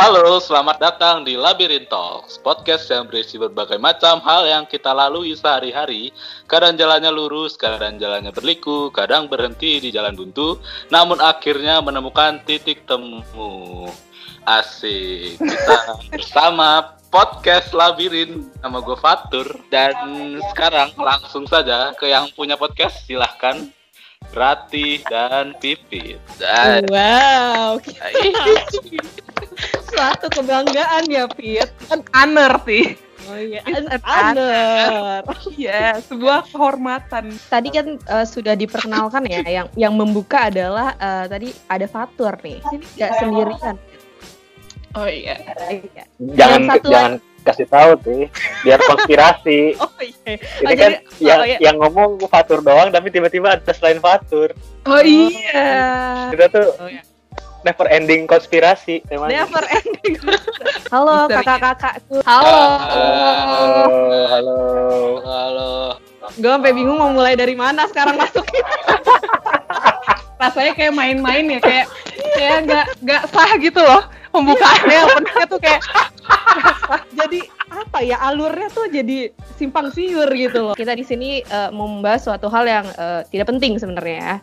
Halo, selamat datang di Labirin Talks, podcast yang berisi berbagai macam hal yang kita lalui sehari-hari. Kadang jalannya lurus, kadang jalannya berliku, kadang berhenti di jalan buntu, namun akhirnya menemukan titik temu. Asik, kita bersama podcast Labirin nama gue Fatur dan sekarang langsung saja ke yang punya podcast silahkan Rati dan Pipit. Dan Wow, suatu kebanggaan ya, Pit. An honor sih. Oh iya, It's an honor. Iya, sebuah kehormatan. Tadi kan eh, sudah diperkenalkan ya, yang yang membuka adalah eh, tadi ada Fatur nih. Ini nggak sendirian. Oh iya. Iya. jangan satu jangan kasih tahu sih biar konspirasi Oh iya. ini Oh, kan jadi- yang oh, iya. yang ngomong Fatur doang tapi tiba-tiba ada selain Fatur Oh iya. kita tuh Oh iya. Never ending konspirasi temanya Never ending. Halo kakak-kakakku. Halo. halo halo halo. Gue sampai bingung mau mulai dari mana sekarang masukin. Rasanya kayak main-main ya kayak kayak nggak nggak sah gitu loh pembukaannya openingnya tuh kayak jadi apa ya alurnya tuh jadi simpang siur gitu loh. Kita di sini eh, mau membahas suatu hal yang eh, tidak penting sebenarnya ya.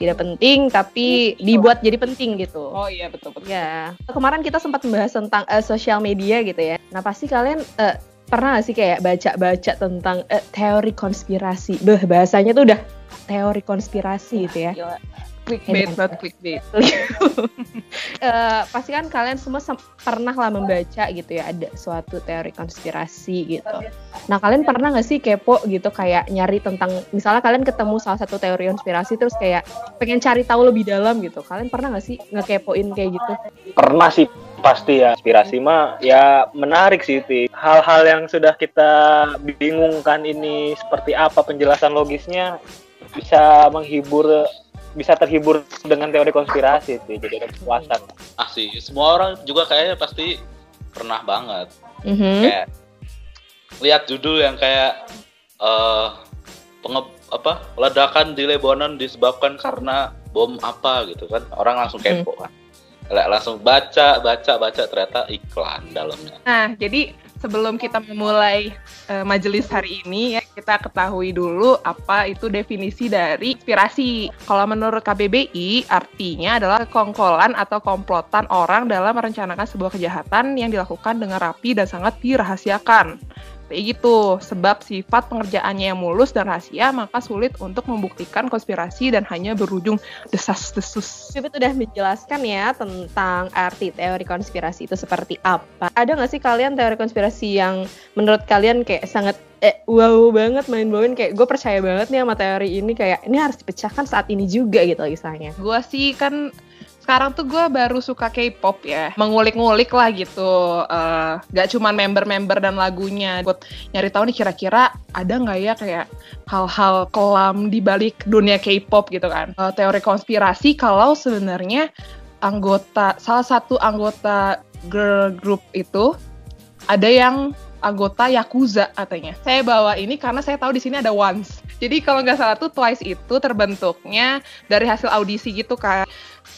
Tidak penting tapi dibuat jadi penting gitu. oh iya betul betul. Ya, kemarin kita sempat membahas tentang eh, sosial media gitu ya. Nah pasti kalian eh, pernah gak sih kayak baca-baca tentang eh, teori konspirasi? Beh, bahasanya tuh udah teori konspirasi gitu ya. Gila. Clickbait not clickbait. Eh, pasti kan kalian semua sem- pernah lah membaca gitu ya ada suatu teori konspirasi gitu. Nah kalian pernah nggak sih kepo gitu kayak nyari tentang misalnya kalian ketemu salah satu teori konspirasi terus kayak pengen cari tahu lebih dalam gitu. Kalian pernah nggak sih ngekepoin kayak gitu? pernah sih pasti ya inspirasi mah ya menarik sih Ti. hal-hal yang sudah kita bingungkan ini seperti apa penjelasan logisnya bisa menghibur bisa terhibur dengan teori konspirasi sih jadi ada kepuasan. Ah sih, semua orang juga kayaknya pasti pernah banget. Mhm. Kayak lihat judul yang kayak eh penge apa ledakan di Lebanon disebabkan karena bom apa gitu kan. Orang langsung kepo kan. Kayak langsung baca baca baca ternyata iklan dalamnya. Nah, jadi sebelum kita memulai eh, majelis hari ini ya kita ketahui dulu apa itu definisi dari inspirasi. Kalau menurut KBBI artinya adalah kekongkolan atau komplotan orang dalam merencanakan sebuah kejahatan yang dilakukan dengan rapi dan sangat dirahasiakan. Kayak gitu, sebab sifat pengerjaannya yang mulus dan rahasia, maka sulit untuk membuktikan konspirasi dan hanya berujung desas-desus. Pipit udah menjelaskan ya tentang arti teori konspirasi itu seperti apa. Ada nggak sih kalian teori konspirasi yang menurut kalian kayak sangat eh, wow banget main blowing kayak gue percaya banget nih sama teori ini kayak ini harus dipecahkan saat ini juga gitu misalnya. Gue sih kan sekarang tuh gue baru suka K-pop ya, mengulik-ngulik lah gitu. Eh, gak cuman member-member dan lagunya, buat nyari tahu nih kira-kira ada nggak ya kayak hal-hal kelam di balik dunia K-pop gitu kan. Eh, teori konspirasi kalau sebenarnya anggota salah satu anggota girl group itu ada yang anggota Yakuza katanya. Saya bawa ini karena saya tahu di sini ada Once. Jadi kalau nggak salah tuh Twice itu terbentuknya dari hasil audisi gitu kan.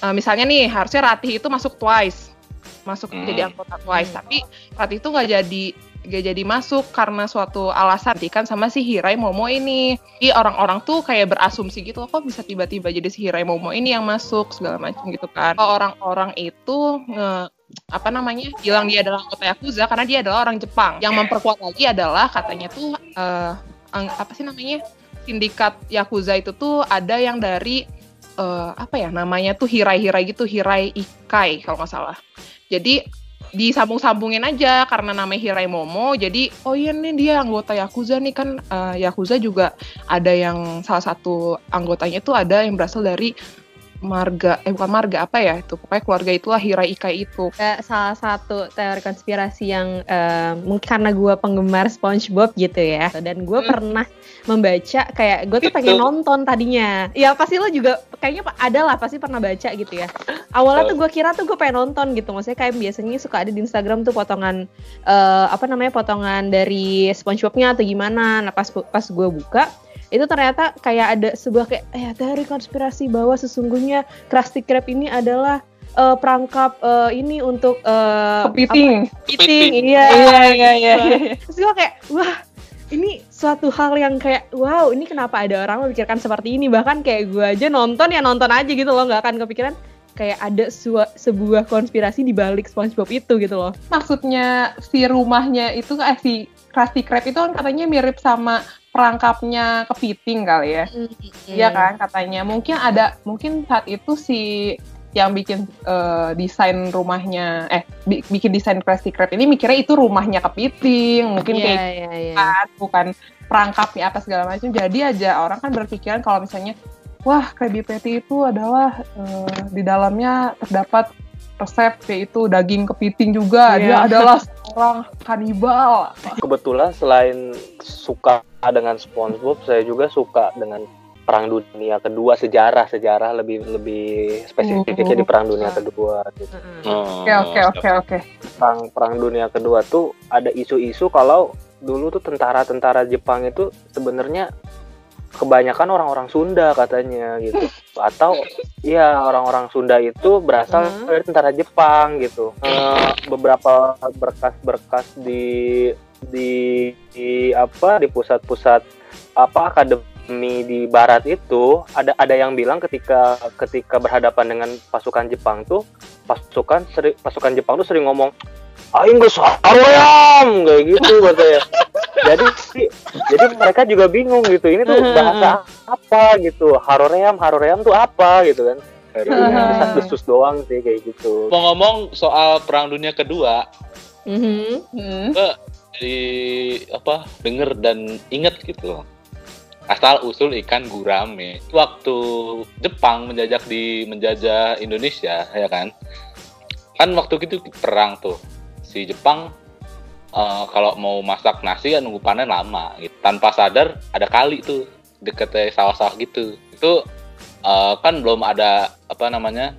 Eh, misalnya nih harusnya Ratih itu masuk Twice, masuk Hmm. jadi anggota Twice. Tapi Ratih itu nggak jadi nggak jadi masuk karena suatu alasan kan sama si Hirai Momo ini. Jadi orang-orang tuh kayak berasumsi gitu, kok bisa tiba-tiba jadi si Hirai Momo ini yang masuk segala macam gitu kan. Orang-orang itu nge apa namanya bilang dia adalah anggota Yakuza karena dia adalah orang Jepang. Yang memperkuat lagi adalah katanya tuh ang- apa sih namanya sindikat Yakuza itu tuh ada yang dari eh, apa ya namanya tuh hirai-hirai gitu hirai ikai kalau nggak salah. Jadi disambung-sambungin aja karena namanya Hirai Momo jadi oh iya nih dia anggota Yakuza nih kan eh, Yakuza juga ada yang salah satu anggotanya tuh ada yang berasal dari marga eh bukan marga apa ya itu? Pokoknya keluarga itulah Hirai Ikai itu. Kayak salah satu teori konspirasi yang eh, mungkin karena gue penggemar SpongeBob gitu ya. Dan gue Hmm. pernah membaca kayak gue tuh pengen Itu. nonton tadinya. Ya pasti lo juga kayaknya ada lah pasti pernah baca gitu ya. Awalnya tuh gue kira tuh gue pengen nonton gitu. Maksudnya kayak biasanya suka ada di Instagram tuh potongan eh, apa namanya potongan dari SpongeBobnya atau gimana. Nah pas pas gue buka itu ternyata kayak ada sebuah kayak eh teori konspirasi bahwa sesungguhnya Krusty Krab ini adalah eh, perangkap eh, ini untuk eh, Kepiting. kepiting, iya. Iya, iya, iya. iya. Terus gue kayak, wah ini suatu hal yang kayak, wow ini kenapa ada orang memikirkan seperti ini. Bahkan kayak gue aja nonton ya nonton aja gitu loh, nggak akan kepikiran kayak ada sua- sebuah konspirasi di balik SpongeBob itu gitu loh. Maksudnya si rumahnya itu eh si Krusty Krab itu kan katanya mirip sama perangkapnya kepiting kali ya. Iya kan katanya. Mungkin ada mungkin saat itu si yang bikin eh, desain rumahnya eh bi- bikin desain Krusty Krab ini mikirnya itu rumahnya kepiting, mungkin Iya, kayak iya, iya. kan, bukan perangkapnya apa segala macam. Jadi aja orang kan berpikiran kalau misalnya wah Krabby Patty itu adalah eh, di dalamnya terdapat resep yaitu daging kepiting juga. Iya. Dia adalah seorang kanibal. Kebetulan selain suka dengan SpongeBob, saya juga suka dengan Perang Dunia Kedua, sejarah-sejarah lebih lebih spesifiknya di Perang Dunia Kedua. Gitu. Heeh. Oh, Oke oke oke oke. Perang Perang Dunia Kedua tuh ada isu-isu kalau dulu tuh tentara-tentara Jepang itu sebenarnya kebanyakan orang-orang Sunda katanya gitu. Atau ya orang-orang Sunda itu berasal Hmm. dari tentara Jepang gitu. Eh, beberapa berkas-berkas di di di apa di pusat-pusat apa akademi di barat itu ada ada yang bilang ketika ketika berhadapan dengan pasukan Jepang tuh pasukan seri, pasukan Jepang tuh sering ngomong aing geus kayak gitu katanya. Jadi jadi mereka juga bingung gitu. Ini tuh bahasa apa gitu. Haroream, haroream tuh apa gitu kan. Desas desus doang sih kayak gitu. Ngomong soal Perang Dunia Kedua, Mhm. Hmm. di apa denger dan inget gitu loh. Asal usul ikan gurame. Waktu Jepang menjajah di menjajah Indonesia, ya kan? Kan waktu itu perang tuh. Si Jepang eh, kalau mau masak nasi kan nunggu panen lama gitu. Tanpa sadar ada kali tuh deketnya sawah-sawah gitu. Itu eh, kan belum ada apa namanya?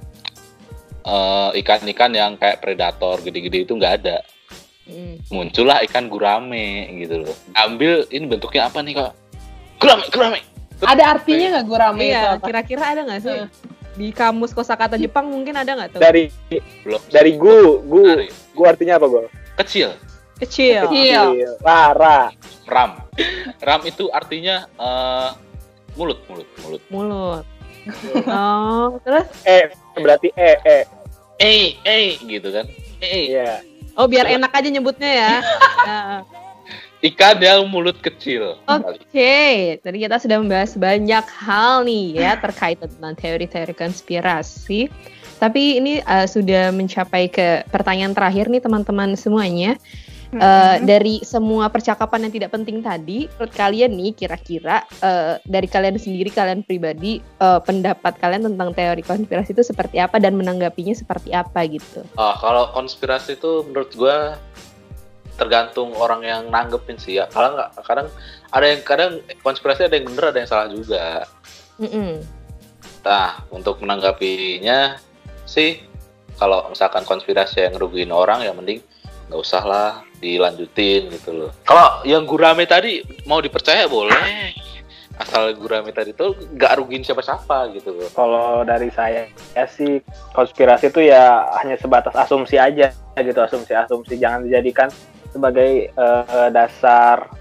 eh, ikan-ikan yang kayak predator gede-gede itu nggak ada Mm. muncullah ikan gurame gitu loh. Ambil ini bentuknya apa nih kak? Gurame, gurame. Ada artinya nggak gurame? Iya, apa? kira-kira ada nggak sih? Heeh. Di kamus kosakata Jepang mungkin ada nggak tuh? Dari Belum. dari gu, gu, Dari. gu artinya apa gu? Kecil. Kecil. Kecil. Rara. Ram. Ram itu artinya eh, mulut, mulut, mulut. Mulut. Oh, terus? Eh berarti eh eh. Eh, eh, gitu kan? Eh, Iya. Oh, biar enak aja nyebutnya ya. Nah, ikan yang mulut kecil. Oke, tadi kita sudah membahas banyak hal nih ya terkait tentang teori-teori konspirasi. Tapi ini uh, sudah mencapai ke pertanyaan terakhir nih teman-teman semuanya. Uh, dari semua percakapan yang tidak penting tadi, menurut kalian nih kira-kira uh, dari kalian sendiri, kalian pribadi, uh, pendapat kalian tentang teori konspirasi itu seperti apa dan menanggapinya seperti apa gitu? Ah, kalau konspirasi itu menurut gua tergantung orang yang nanggepin sih ya. Kalau nggak, kadang ada yang kadang konspirasi ada yang bener, ada yang salah juga. Mm-mm. Nah, untuk menanggapinya sih, kalau misalkan konspirasi yang ngerugiin orang, ya mending nggak usah lah dilanjutin gitu loh. Kalau yang gurame tadi mau dipercaya boleh, asal gurame tadi tuh nggak rugiin siapa-siapa gitu loh. Kalau dari saya ya sih konspirasi itu ya hanya sebatas asumsi aja gitu asumsi-asumsi jangan dijadikan sebagai eh, dasar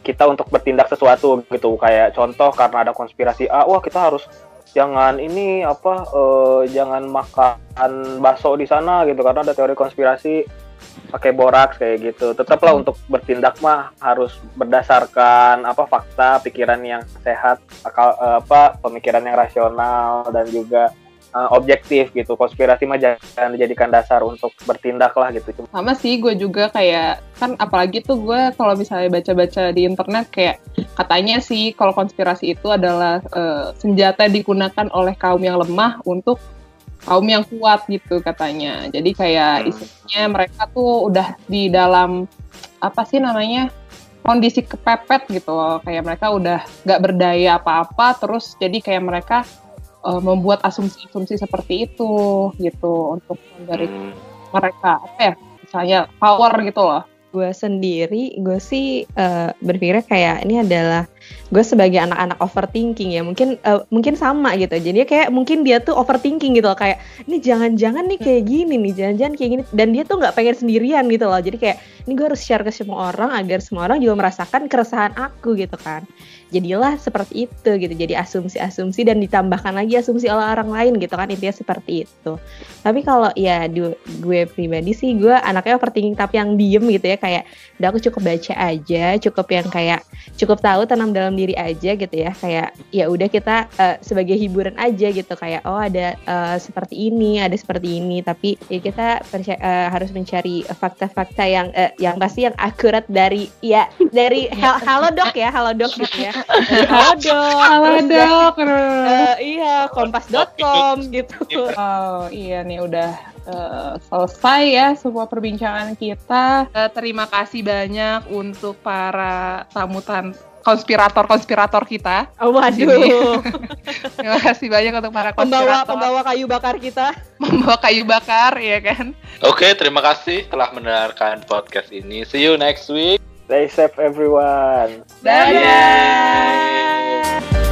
kita untuk bertindak sesuatu gitu kayak contoh karena ada konspirasi A wah kita harus jangan ini apa eh, jangan makan bakso di sana gitu karena ada teori konspirasi pakai boraks kayak gitu. Tetaplah untuk bertindak mah harus berdasarkan apa fakta pikiran yang sehat akal apa pemikiran yang rasional dan juga eh, objektif gitu. Konspirasi mah jangan dijadikan dasar untuk bertindak lah gitu. Sama sih gue juga kayak kan apalagi tuh gue kalau misalnya baca-baca di internet kayak katanya sih kalau konspirasi itu adalah eh, senjata digunakan oleh kaum yang lemah untuk kaum yang kuat gitu katanya jadi kayak Hmm. isinya mereka tuh udah di dalam apa sih namanya kondisi kepepet gitu loh. kayak mereka udah nggak berdaya apa-apa terus jadi kayak mereka eh, membuat asumsi-asumsi seperti itu gitu untuk dari Hmm. mereka apa ya misalnya power gitu loh gue sendiri gue sih eh, berpikir kayak ini adalah gue sebagai anak-anak overthinking ya. Mungkin uh, mungkin sama gitu. Jadi kayak mungkin dia tuh overthinking gitu loh. Kayak ini jangan-jangan nih kayak gini nih jangan-jangan kayak gini. Dan dia tuh nggak pengen sendirian gitu loh. Jadi kayak ini gue harus share ke semua orang agar semua orang juga merasakan keresahan aku gitu kan jadilah seperti itu gitu. Jadi asumsi-asumsi dan ditambahkan lagi asumsi oleh orang lain gitu kan intinya seperti itu. Tapi kalau ya gue pribadi sih gue anaknya overthinking tapi yang diem gitu ya kayak udah aku cukup baca aja cukup yang kayak cukup tahu tanam dalam diri aja gitu ya. Kayak ya udah kita uh, sebagai hiburan aja gitu. Kayak oh ada uh, seperti ini ada seperti ini. Tapi ya kita uh, harus mencari fakta-fakta yang uh, yang pasti yang akurat dari ya dari halo dok ya halo dok gitu ya halo dok halo dok uh, iya kompas.com gitu oh iya nih udah uh, selesai ya semua perbincangan kita uh, terima kasih banyak untuk para tamutan konspirator-konspirator kita. Oh, waduh. Terima kasih banyak untuk para konspirator. Pembawa, pembawa kayu bakar kita. Membawa kayu bakar, ya kan? Oke, terima kasih telah mendengarkan podcast ini. See you next week. Stay safe everyone. Bye. Bye. Bye.